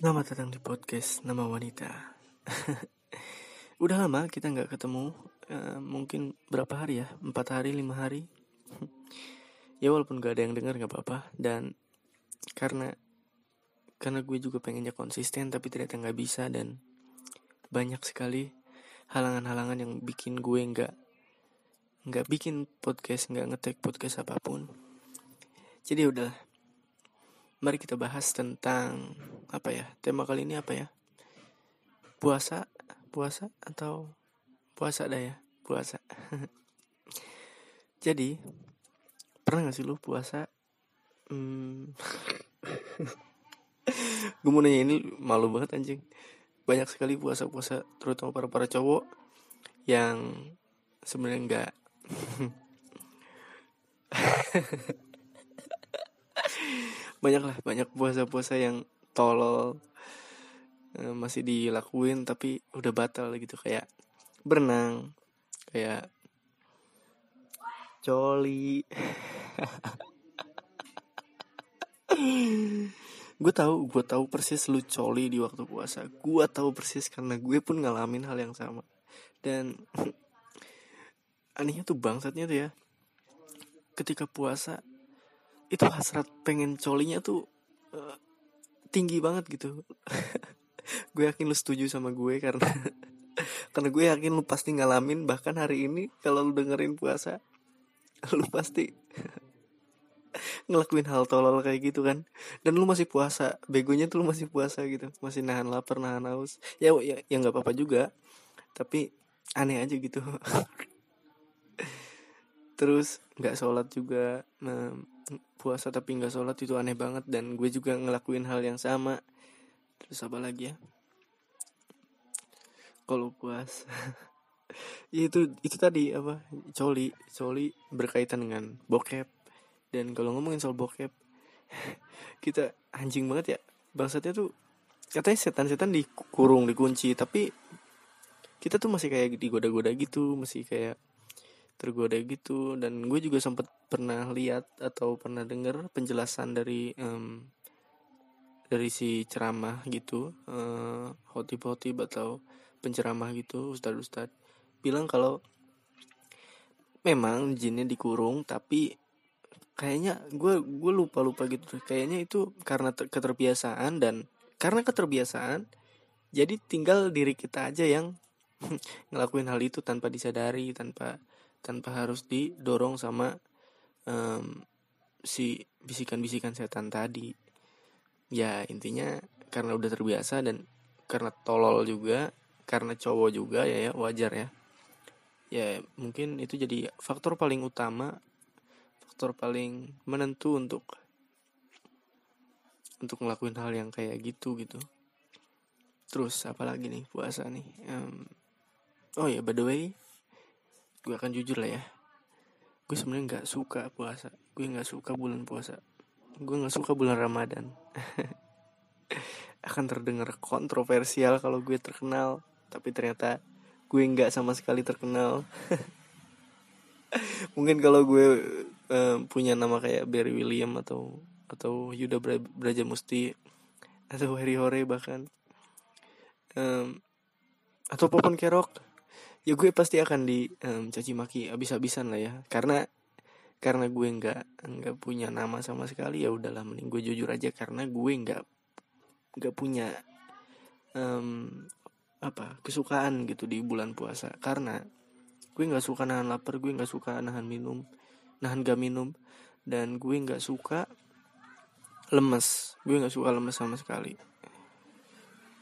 Selamat datang di podcast Nama Wanita. Udah lama kita nggak ketemu, uh, mungkin berapa hari ya? Empat hari, lima hari. ya walaupun gak ada yang dengar nggak apa-apa. Dan karena karena gue juga pengennya konsisten, tapi ternyata nggak bisa dan banyak sekali halangan-halangan yang bikin gue nggak nggak bikin podcast, nggak ngetek podcast apa pun. Jadi udah mari kita bahas tentang apa ya tema kali ini apa ya? Puasa puasa atau puasa dah ya? Puasa. Jadi pernah gak sih lu puasa? Hmm, gue mau nanya ini malu banget anjing. Banyak sekali puasa-puasa terutama para para cowok yang sebenarnya enggak banyak lah banyak puasa-puasa yang tolol e, masih dilakuin tapi udah batal gitu. Kayak berenang kayak coli. Gue tahu gue tahu persis lu coli di waktu puasa. Gue tahu persis karena gue pun ngalamin hal yang sama. Dan anehnya tuh bangsatnya tuh ya ketika puasa itu hasrat pengen colinya tuh uh, tinggi banget gitu. Gue yakin lu setuju sama gue karena karena gue yakin lu pasti ngalamin. Bahkan hari ini kalau lu dengerin puasa lu pasti ngelakuin hal tolol kayak gitu kan. Dan lu masih puasa begonya tuh lu masih puasa gitu. Masih nahan lapar nahan haus. Ya ya ya nggak apa-apa juga. Tapi aneh aja gitu. Terus nggak sholat juga. Nah, puasa tapi nggak sholat itu aneh banget dan gue juga ngelakuin hal yang sama. Terus apa lagi ya? Kalau puas. Ya itu itu tadi apa? Coli coli berkaitan dengan bokep. Dan kalau ngomongin soal bokep kita anjing banget ya. Bangsatnya tuh katanya setan-setan dikurung dikunci tapi kita tuh masih kayak digoda-goda gitu masih kayak tergoda gitu. Dan gue juga sempat pernah lihat atau pernah dengar penjelasan dari um, dari si ceramah gitu uh, hotip-hotip atau penceramah gitu ustad-ustad bilang kalau memang jinnya dikurung tapi kayaknya gue gue lupa lupa gitu kayaknya itu karena keterbiasaan dan karena keterbiasaan jadi tinggal diri kita aja yang ngelakuin hal itu tanpa disadari tanpa tanpa harus didorong sama um, si bisikan-bisikan setan tadi. Ya intinya karena udah terbiasa dan karena tolol juga karena cowok juga ya ya wajar ya. Ya mungkin itu jadi faktor paling utama faktor paling menentu untuk untuk ngelakuin hal yang kayak gitu gitu. Terus apalagi nih puasa nih? Um, oh ya by the way gue akan jujur lah ya. Gue sebenarnya nggak suka puasa. Gue nggak suka bulan puasa. Gue nggak suka bulan ramadan. Akan terdengar kontroversial kalau gue terkenal tapi ternyata gue nggak sama sekali terkenal. Mungkin kalau gue um, punya nama kayak Barry William atau atau Yuda Braja Musti atau Harry Hore bahkan. Um, atau Popon Kerok ya gue pasti akan di um, caci maki abis-abisan lah ya. Karena karena gue nggak nggak punya nama sama sekali ya udahlah mending gue jujur aja. Karena gue nggak nggak punya um, apa kesukaan gitu di bulan puasa. Karena gue nggak suka nahan lapar gue nggak suka nahan minum nahan gak minum. Dan gue nggak suka lemes. Gue nggak suka lemes sama sekali.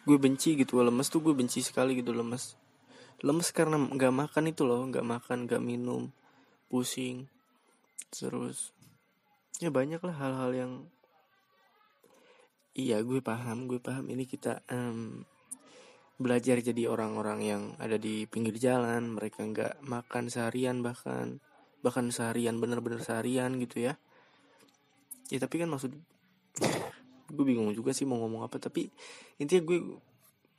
Gue benci gitu lemes tuh gue benci sekali gitu lemes lemes karena nggak makan itu loh nggak makan nggak minum pusing terus ya banyak lah hal-hal yang iya gue paham gue paham. Ini kita um, belajar jadi orang-orang yang ada di pinggir jalan mereka nggak makan seharian bahkan bahkan seharian bener-bener seharian gitu ya. Ya tapi kan maksud gue bingung juga sih mau ngomong apa tapi intinya gue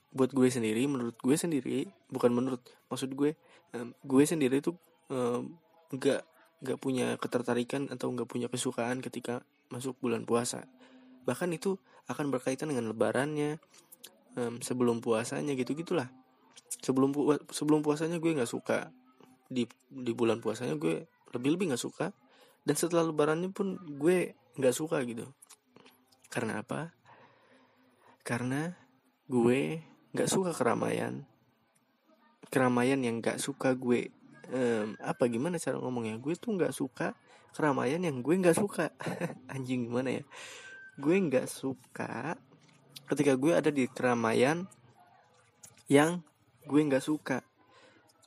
buat gue sendiri menurut gue sendiri bukan menurut maksud gue um, gue sendiri tuh um, gak gak punya ketertarikan atau gak punya kesukaan ketika masuk bulan puasa. Bahkan itu akan berkaitan dengan lebarannya um, sebelum puasanya gitu gitulah. Sebelum pu sebelum puasanya gue nggak suka. Di di bulan puasanya gue lebih lebih nggak suka. Dan setelah lebarannya pun gue nggak suka gitu. Karena apa? Karena gue nggak suka keramaian. Keramaian yang nggak suka gue. Um, apa gimana cara ngomongnya? Gue tuh nggak suka keramaian yang gue nggak suka. Anjing gimana ya? Gue nggak suka ketika gue ada di keramaian yang gue nggak suka.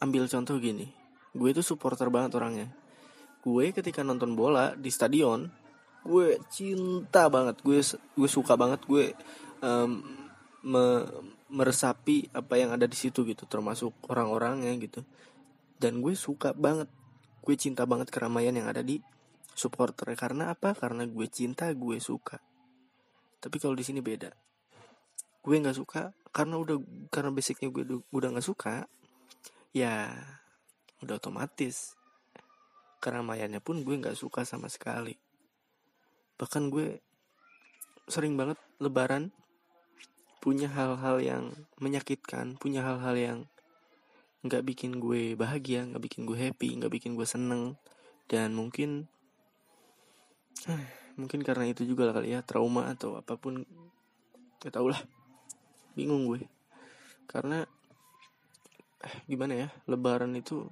Ambil contoh gini. Gue tuh supporter banget orangnya. Gue ketika nonton bola di stadion gue cinta banget. Gue gue suka banget. Gue um, me, meresapi apa yang ada di situ gitu termasuk orang-orangnya gitu. Dan gue suka banget gue cinta banget keramaian yang ada di supporter karena apa? Karena gue cinta gue suka. Tapi kalau di sini beda. Gue nggak suka karena udah karena basicnya gue udah nggak suka ya udah otomatis. Keramaiannya pun gue nggak suka sama sekali. Bahkan gue sering banget lebaran punya hal-hal yang menyakitkan punya hal-hal yang nggak bikin gue bahagia nggak bikin gue happy nggak bikin gue seneng. Dan mungkin mungkin karena itu juga lah kali ya trauma atau apa pun gak tau lah. Bingung gue. Karena eh, gimana ya lebaran itu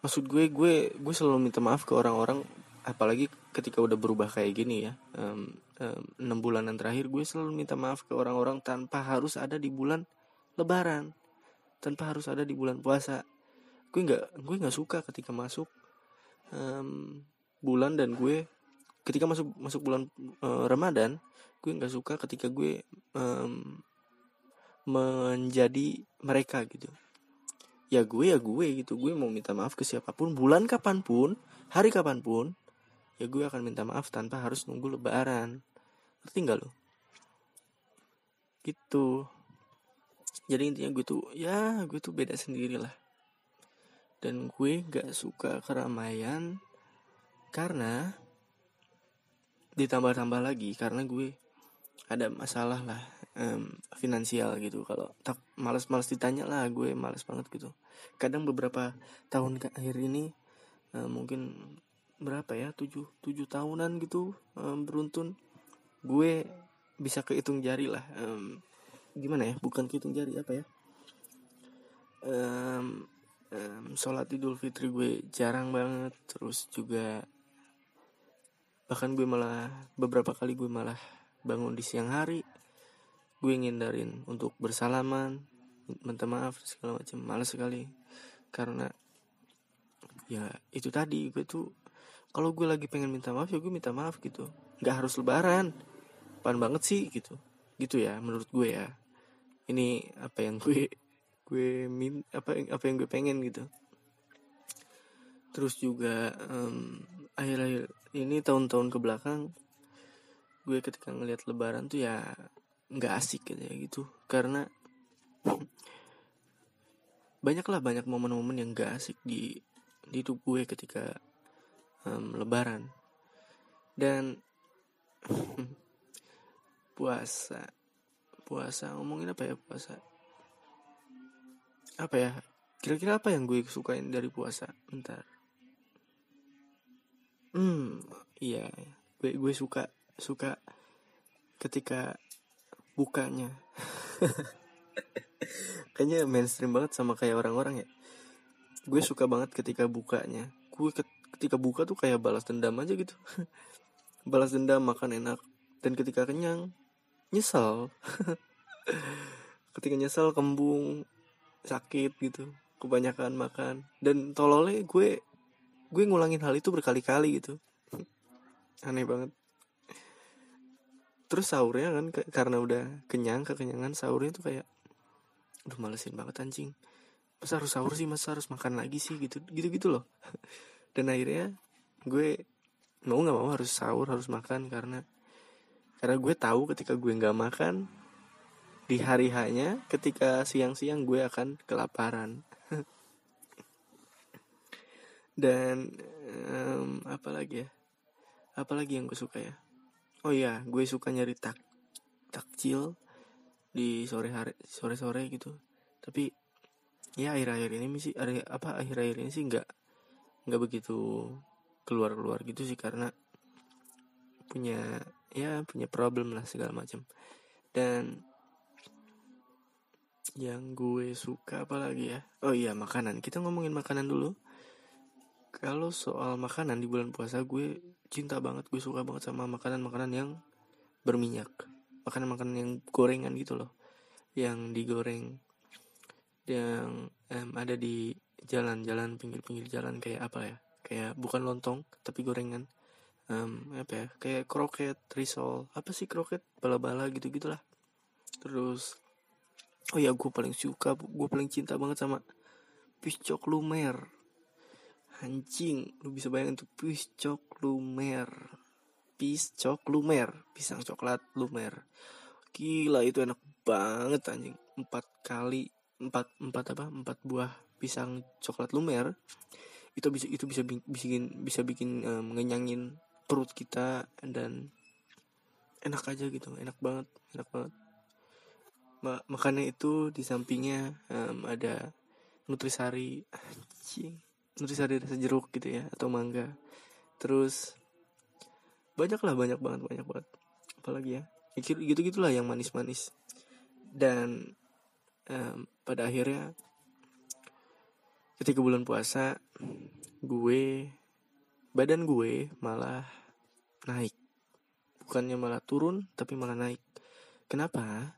maksud gue gue gue selalu minta maaf ke orang-orang apalagi ketika udah berubah kayak gini ya enam bulanan terakhir gue selalu minta maaf ke orang-orang tanpa harus ada di bulan lebaran. Tanpa harus ada di bulan puasa. Gue nggak gue nggak suka ketika masuk um, bulan dan gue ketika masuk masuk bulan uh, ramadan gue nggak suka ketika gue um, menjadi mereka gitu. Ya gue ya gue gitu. Gue mau minta maaf ke siapa pun bulan kapan pun hari kapan pun ya gue akan minta maaf tanpa harus nunggu lebaran ngerti nggak lo gitu. Jadi intinya gue tuh ya gue tuh beda sendiri lah. Dan gue gak suka keramaian karena ditambah-tambah lagi karena gue ada masalah lah um, finansial gitu. Kalau tak malas-malas ditanya lah gue malas banget gitu. Kadang beberapa tahun ke akhir ini uh, mungkin berapa ya tujuh tujuh tahunan gitu um, beruntun gue bisa kehitung jari lah um, gimana ya bukan kehitung jari apa ya? Um, um, sholat idul fitri gue jarang banget terus juga bahkan gue malah beberapa kali gue malah bangun di siang hari gue ngindarin untuk bersalaman minta maaf segala macam malas sekali. Karena ya itu tadi gue tuh kalau gue lagi pengen minta maaf ya gue minta maaf gitu. Nggak harus lebaran pan banget sih gitu. Gitu ya menurut gue ya. Ini apa yang gue gue min apa apa yang gue pengen gitu. Terus juga um, akhir-akhir ini tahun-tahun ke belakang gue ketika ngelihat lebaran tuh ya nggak asik gitu ya gitu. Karena banyak lah banyak momen-momen yang gak asik di di hidup gue ketika um, Lebaran. Dan puasa. Puasa. Ngomongin apa ya puasa? Apa ya? Kira-kira apa yang gue sukain dari puasa? Bentar. Hmm iya. Gue gue suka suka ketika bukanya. Kayaknya mainstream banget sama kayak orang-orang ya. Gue suka banget ketika bukanya. Gue ketika buka tuh kayak balas dendam aja gitu. Balas dendam makan enak dan ketika kenyang nyesel. Ketika nyesel kembung sakit gitu. Kebanyakan makan. Dan tololnya gue gue ngulangin hal itu berkali-kali gitu. Aneh banget. Terus sahurnya kan karena udah kenyang kekenyangan sahurnya tuh kayak udah malesin banget anjing. Masa harus sahur sih masa harus makan lagi sih? Gitu gitu gitu loh. Dan akhirnya gue mau nggak mau harus sahur harus makan karena karena gue tahu ketika gue nggak makan di hari hanya ketika siang-siang gue akan kelaparan. Dan um, apa lagi ya? Apa lagi yang gue suka ya? Oh iya gue suka nyari tak takjil di sore hari sore sore gitu. Tapi ya akhir-akhir ini sih apa akhir-akhir ini sih nggak nggak begitu keluar keluar gitu sih karena punya ya punya problem lah segala macam dan yang gue suka apalagi ya? Oh iya makanan. Kita ngomongin makanan dulu. Kalau soal makanan di bulan puasa gue cinta banget gue suka banget sama makanan-makanan yang berminyak. Makanan-makanan yang gorengan gitu loh. Yang digoreng. Yang um, ada di jalan-jalan pinggir-pinggir jalan kayak apa ya? Kayak bukan lontong tapi gorengan um, apa ya kayak kroket risol apa sih kroket bala-bala gitu gitulah terus oh ya gue paling suka gue paling cinta banget sama piscok lumer. Anjing lu bisa bayangin tuh piscok lumer. Piscok lumer pisang coklat lumer. Gila itu enak banget anjing. Empat kali empat empat apa empat buah pisang coklat lumer. Itu bisa itu bisa bikin bisa bikin um, ngenyangin perut kita dan enak aja gitu enak banget enak banget. Ma makannya itu di sampingnya um, ada nutrisari nutrisari rasa jeruk gitu ya atau mangga. Terus banyak lah banyak banget banyak banget. Apalagi ya gitu gitulah yang manis-manis. Dan um, pada akhirnya ketika bulan puasa gue badan gue malah naik. Bukannya malah turun tapi malah naik. Kenapa?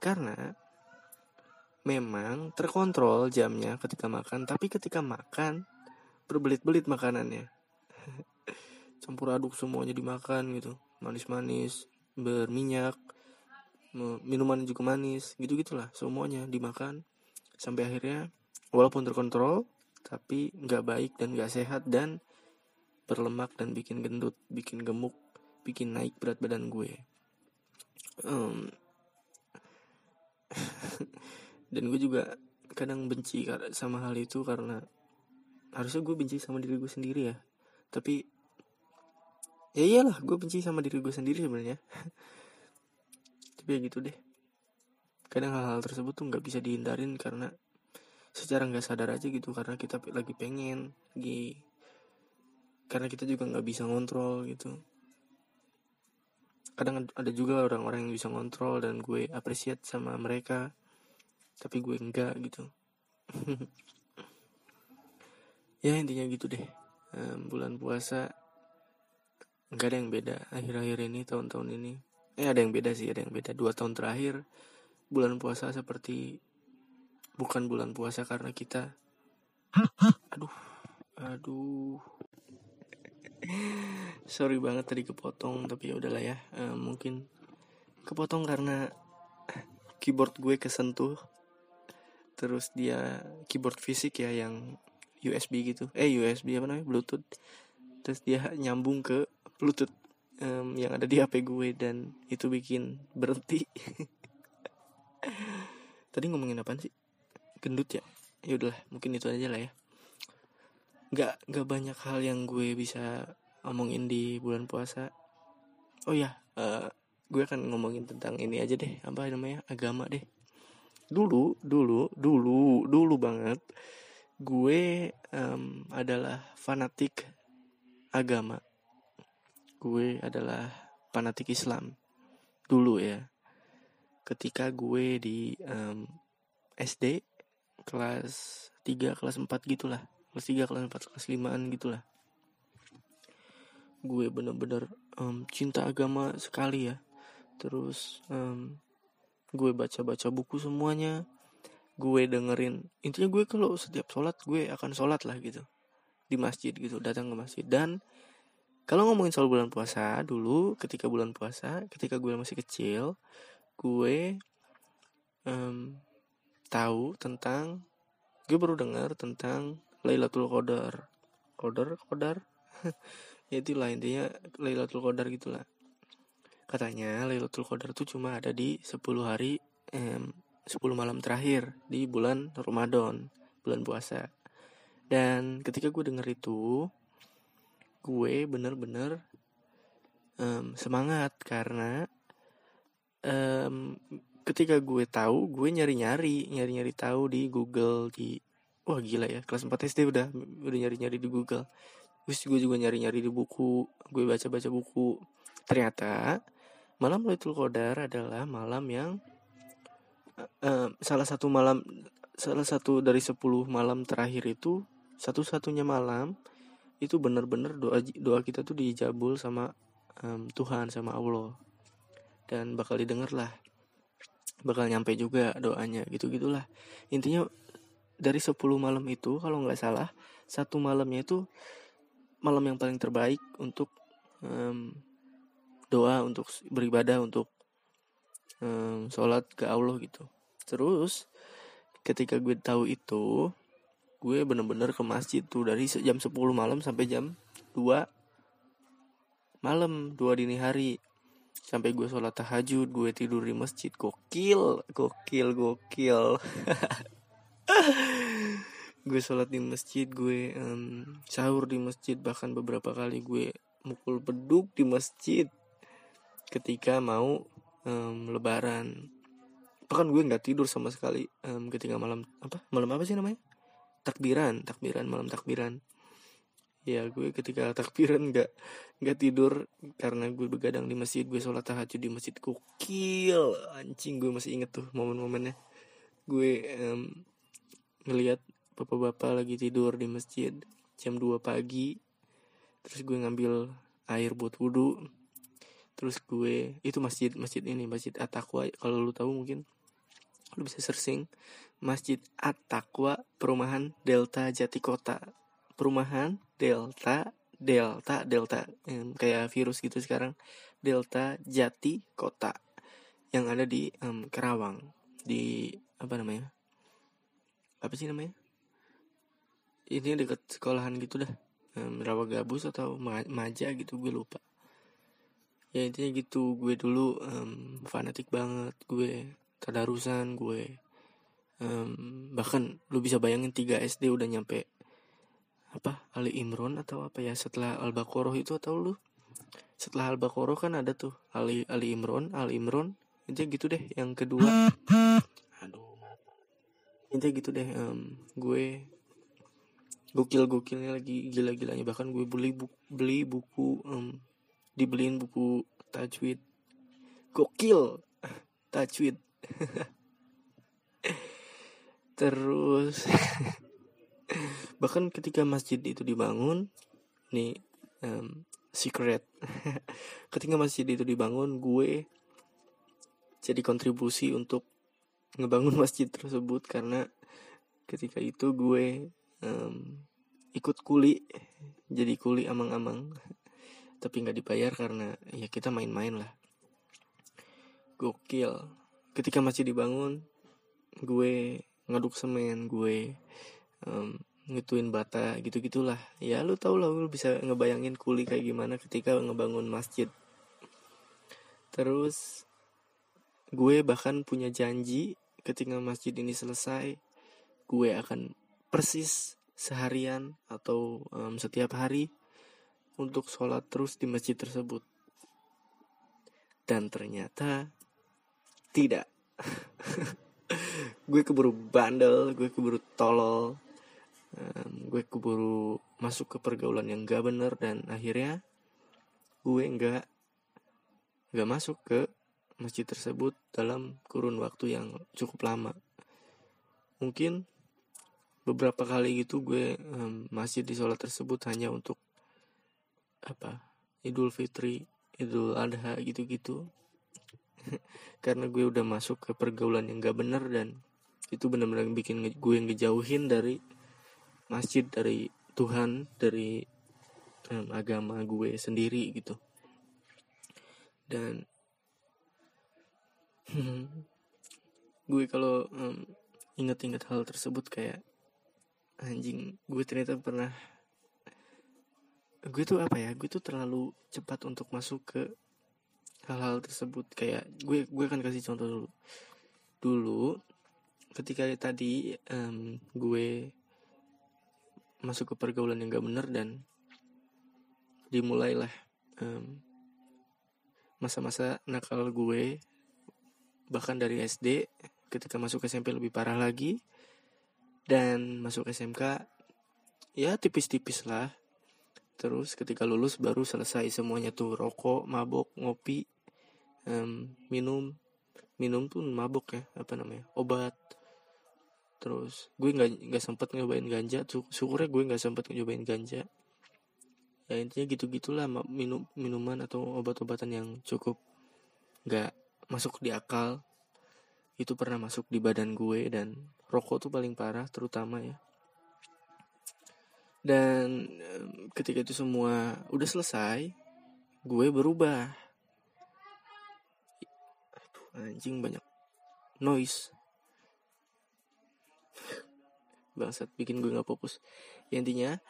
Karena memang terkontrol jamnya ketika makan tapi ketika makan berbelit-belit makanannya. Campur aduk semuanya dimakan gitu. Manis-manis berminyak minuman juga manis gitu gitulah semuanya dimakan. Sampai akhirnya walaupun terkontrol tapi nggak baik dan nggak sehat dan berlemak dan bikin gendut bikin gemuk bikin naik berat badan gue. Um, dan gue juga kadang benci sama hal itu karena harusnya gue benci sama diri gue sendiri ya. Tapi ya iyalah gue benci sama diri gue sendiri sebenarnya. Tapi ya gitu deh. Kadang hal-hal tersebut tuh nggak bisa dihindarin karena secara nggak sadar aja gitu karena kita lagi pengen lagi karena kita juga nggak bisa ngontrol gitu. Kadang ada juga orang-orang yang bisa ngontrol dan gue apresiat sama mereka tapi gue enggak gitu. Ya intinya gitu deh. Um, bulan puasa nggak ada yang beda akhir-akhir ini tahun-tahun ini. Eh ada yang beda sih ada yang beda. Dua tahun terakhir bulan puasa seperti bukan bulan puasa karena kita. Aduh aduh sorry banget tadi kepotong tapi ya udahlah ya. Uh, mungkin kepotong karena keyboard gue kesentuh. Terus dia keyboard fisik ya yang USB gitu. Eh USB apa namanya? Bluetooth. Terus dia nyambung ke Bluetooth um, yang ada di HP gue dan itu bikin berhenti. Tadi ngomongin apa sih? Gendut ya? Ya udahlah mungkin itu aja lah ya nggak nggak banyak hal yang gue bisa ngomongin di bulan puasa. Oh ya uh, gue akan ngomongin tentang ini aja deh apa namanya agama deh. Dulu dulu dulu dulu banget gue um, adalah fanatik agama. Gue adalah fanatik Islam dulu ya. Ketika gue di um, SD kelas 3 kelas 4 gitulah kelas 3 kelas 4 kelas 5an gitulah. Gue bener-bener um, cinta agama sekali ya. Terus um, gue baca-baca buku semuanya. Gue dengerin intinya gue kalau setiap sholat gue akan sholat lah gitu. Di masjid gitu datang ke masjid. Dan kalau ngomongin soal bulan puasa dulu ketika bulan puasa ketika gue masih kecil gue um, tahu tentang gue baru dengar tentang Lailatul Qadar. Qadar Qadar? Ya itulah intinya Lailatul Qadar gitulah. Katanya Lailatul Qadar itu cuma ada di 10 hari um, 10 malam terakhir di bulan Ramadan bulan puasa. Dan ketika gue denger itu gue bener-bener um, semangat karena um, ketika gue tahu gue nyari nyari nyari nyari tahu di Google di wah gila ya kelas 4 SD udah udah nyari nyari di Google. Terus gue juga nyari nyari di buku gue baca baca buku. Ternyata malam Lailatul Qadar adalah malam yang uh, salah satu malam salah satu dari 10 malam terakhir itu satu-satunya malam itu benar-benar doa doa kita tuh dijabul sama um, Tuhan sama Allah. Dan bakal didengar lah bakal nyampe juga doanya gitu gitulah intinya dari 10 malam itu kalau nggak salah satu malamnya itu malam yang paling terbaik untuk um, doa untuk beribadah untuk um, sholat ke Allah gitu. Terus ketika gue tahu itu gue bener-bener ke masjid tuh dari jam 10 malam sampai jam 2 malam 2 dini hari. Sampai gue sholat tahajud gue tidur di masjid. Gokil gokil gokil gue sholat di masjid gue um, sahur di masjid bahkan beberapa kali gue mukul beduk di masjid ketika mau um, lebaran. Bahkan gue nggak tidur sama sekali um, ketika malam apa malam apa sih namanya? Takbiran takbiran malam takbiran. Ya gue ketika takbiran nggak nggak tidur karena gue begadang di masjid gue sholat tahajud di masjid. Kukil anjing gue masih inget tuh momen-momennya. Gue um, ngelihat bapak-bapak lagi tidur di masjid jam 2 pagi terus gue ngambil air buat wudhu terus gue itu masjid masjid ini masjid At-Taqwa kalau lu tahu mungkin lu bisa searching Masjid At-Taqwa Perumahan Delta Jati Kota. Perumahan Delta Delta Delta yang kayak virus gitu sekarang Delta Jati Kota yang ada di um, Kerawang di apa namanya apa sih namanya? Ini dekat sekolahan gitu dah. Rawa Gabus atau Maja gitu gue lupa. Ya intinya gitu. Gue dulu um, fanatik banget. Gue tadarusan gue um, bahkan lu bisa bayangin 3 SD udah nyampe apa Ali Imron atau apa ya setelah Al Baqarah itu atau lu? Setelah Al Baqarah kan ada tuh Ali Ali Imron Al Imron. Itu gitu deh yang kedua intinya gitu deh um, gue gokil gokilnya lagi gila gilanya bahkan gue beli buku, beli buku um, dibeliin buku tajwid. Gokil! Tajwid. Terus bahkan ketika masjid itu dibangun nih um, secret. Ketika masjid itu dibangun gue jadi kontribusi untuk ngebangun masjid tersebut karena ketika itu gue um, ikut kuli jadi kuli amang-amang. Tapi nggak dibayar karena ya kita main-main lah. Gokil. Ketika masih dibangun gue ngaduk semen gue um, ngituin bata gitu gitulah ya lu tau lah lu bisa ngebayangin kuli kayak gimana ketika ngebangun masjid. Terus gue bahkan punya janji ketika masjid ini selesai gue akan persis seharian atau um, setiap hari untuk sholat terus di masjid tersebut. Dan ternyata tidak. Gue keburu bandel gue keburu tolol um, gue keburu masuk ke pergaulan yang gak bener dan akhirnya gue nggak nggak masuk ke masjid tersebut dalam kurun waktu yang cukup lama. Mungkin beberapa kali gitu gue um, masih di sholat tersebut hanya untuk apa Idul Fitri Idul Adha gitu-gitu. Karena gue udah masuk ke pergaulan yang gak bener dan itu benar-benar bikin gue ngejauhin dari masjid dari Tuhan dari um, agama gue sendiri gitu. Dan gue kalau um, inget-inget hal tersebut kayak anjing gue ternyata pernah gue tuh apa ya gue tuh terlalu cepat untuk masuk ke hal-hal tersebut. Kayak gue gue akan kasih contoh dulu. Dulu ketika tadi um, gue masuk ke pergaulan yang gak bener dan dimulailah um, masa-masa nakal gue bahkan dari SD ketika masuk SMP lebih parah lagi. Dan masuk SMK ya tipis-tipis lah. Terus ketika lulus baru selesai semuanya tuh rokok mabok ngopi um, minum. Minum tuh mabok ya apa namanya obat. Terus gue nggak nggak sempet nyobain ganja syukurnya gue nggak sempet nyobain ganja. Ya intinya gitu gitulah minum minuman atau obat-obatan yang cukup nggak masuk di akal. Itu pernah masuk di badan gue dan rokok tuh paling parah terutama ya. Dan ketika itu semua udah selesai gue berubah. Aduh, anjing banyak noise. Bangsat bikin gue nggak fokus. Ya, intinya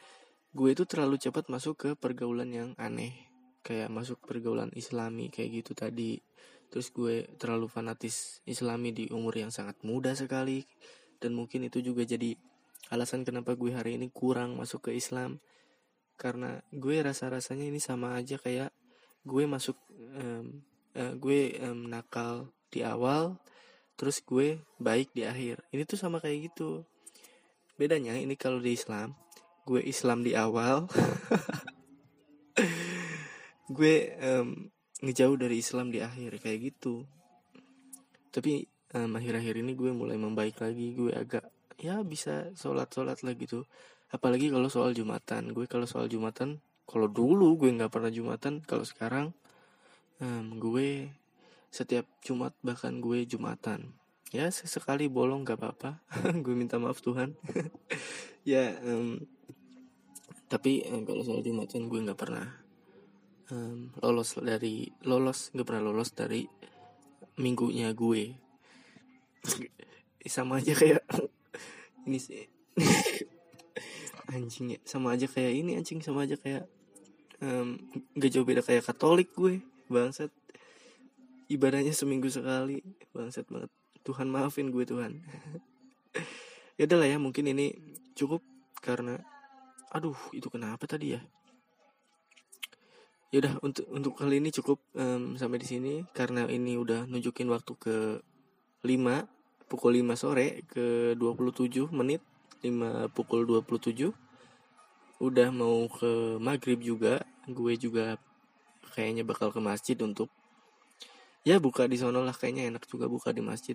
gue itu terlalu cepat masuk ke pergaulan yang aneh. Kayak masuk pergaulan islami kayak gitu tadi terus gue terlalu fanatis islami di umur yang sangat muda sekali. Dan mungkin itu juga jadi alasan kenapa gue hari ini kurang masuk ke Islam. Karena gue rasa rasanya ini sama aja kayak gue masuk um, uh, gue um, nakal di awal terus gue baik di akhir. Ini tuh sama kayak gitu. Bedanya ini kalau di Islam gue Islam di awal gue um, ngejauh dari Islam di akhir kayak gitu. Tapi um, akhir-akhir ini gue mulai membaik lagi gue agak ya bisa sholat sholat lah gitu. Apalagi kalau soal jumatan. Gue kalau soal jumatan kalau dulu gue nggak pernah jumatan kalau sekarang um, gue setiap jumat bahkan gue jumatan. Ya sesekali bolong gak apa-apa. Gue minta maaf Tuhan. Ya um, tapi kalau soal jumatan gue nggak pernah um, lolos dari lolos nggak pernah lolos dari minggunya gue. Sama aja kayak ini sih. Anjing ya sama aja kayak ini anjing sama aja kayak um, gak jauh beda kayak Katolik gue bangsat. Ibadahnya seminggu sekali bangsat banget. Tuhan maafin gue Tuhan. Ya udahlah ya mungkin ini cukup karena aduh itu kenapa tadi ya ya udah untuk untuk kali ini cukup um, sampai di sini. Karena ini udah nunjukin waktu ke 5 pukul 5 sore ke 27 menit 5 pukul 27 udah mau ke maghrib juga gue juga kayaknya bakal ke masjid untuk ya buka di sono lah kayaknya enak juga buka di masjid.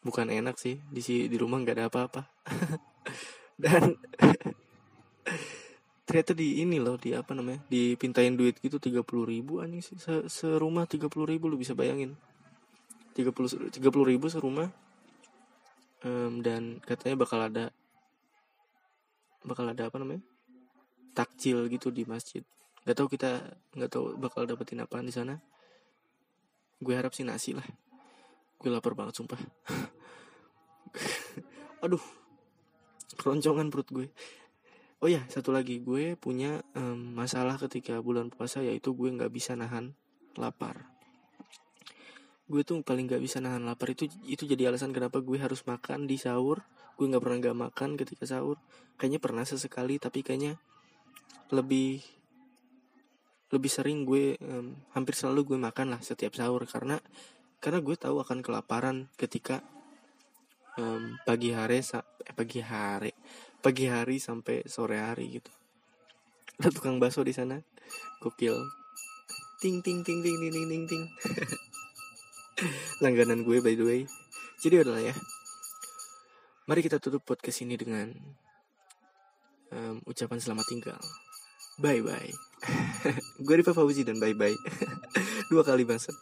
Bukan enak sih di di rumah nggak ada apa-apa. Dan ternyata di ini loh di apa namanya dipintain duit gitu tiga puluh ribu anjing se serumah tiga puluh ribu lu bisa bayangin. tiga puluh tiga puluh ribu serumah. Um, dan katanya bakal ada bakal ada apa namanya takjil gitu di masjid. Nggak tahu kita nggak tahu bakal dapetin apa di sana. Gue harap sih nasi lah. Gue lapar banget sumpah. Aduh. Keroncongan perut gue oh ya satu lagi. Gue punya um, masalah ketika bulan puasa yaitu gue nggak bisa nahan lapar. Gue tuh paling nggak bisa nahan lapar itu itu jadi alasan kenapa gue harus makan di sahur. Gue nggak pernah nggak makan ketika sahur. Kayaknya pernah sesekali tapi kayaknya lebih lebih sering gue um, hampir selalu gue makan lah setiap sahur. Karena karena gue tahu akan kelaparan ketika um, pagi hari eh, pagi hari pagi hari sampai sore hari gitu. Ada tukang bakso di sana. Gokil. Ting ting ting ting ting ting ting langganan gue by the way. Jadi adalah ya. Mari kita tutup podcast ini dengan um, ucapan selamat tinggal. Bye bye gue Rifa Fauzi dan bye bye dua kali bangsa